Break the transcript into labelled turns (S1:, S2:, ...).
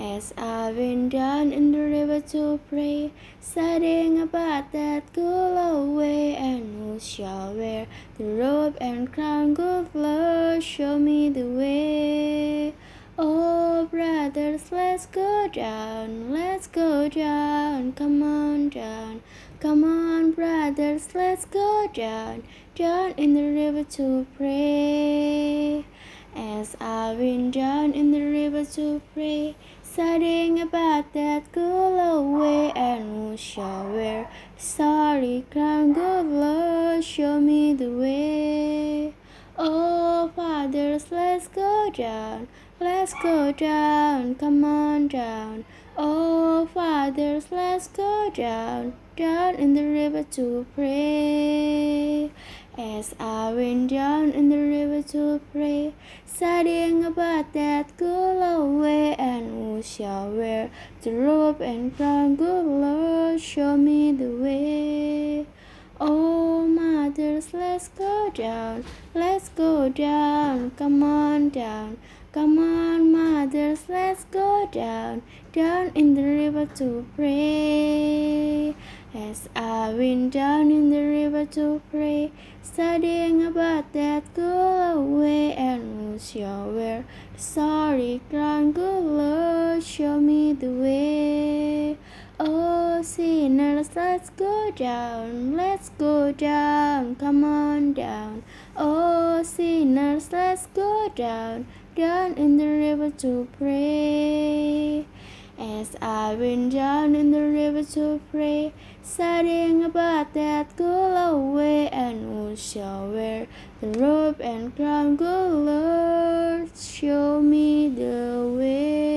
S1: As I went down in the river to pray, studying about that cool away, and who shall wear the robe and crown? Good Lord, show me the way. Oh, brothers, let's go down, let's go down, come on down. Come on, brothers, let's go down, down in the river to pray. As I went down in the river to pray, studying about that cool away, and who shall wear the sorry crown? Good Lord, show me the way. Oh, fathers, let's go down, let's go down, come on down. Oh, fathers, let's go down, down in the river to pray. As I went down in the river to pray, studying about that cool away, and shall wear the robe and crown? Good Lord, show me the way. Oh, mothers, let's go down, let's go down, come on down. Come on, mothers, let's go down, down in the river to pray. As I went down in the river to pray, studying about that cool away, and who shall wear the sorry crown? Good Lord, show me the way. Oh, sinners, let's go down, let's go down, come on down. Oh, sinners, let's go down, down in the river to pray. As I went down in the river to pray, studying about that cool away, and who shall wear the robe and crown? Good Lord, show me the way.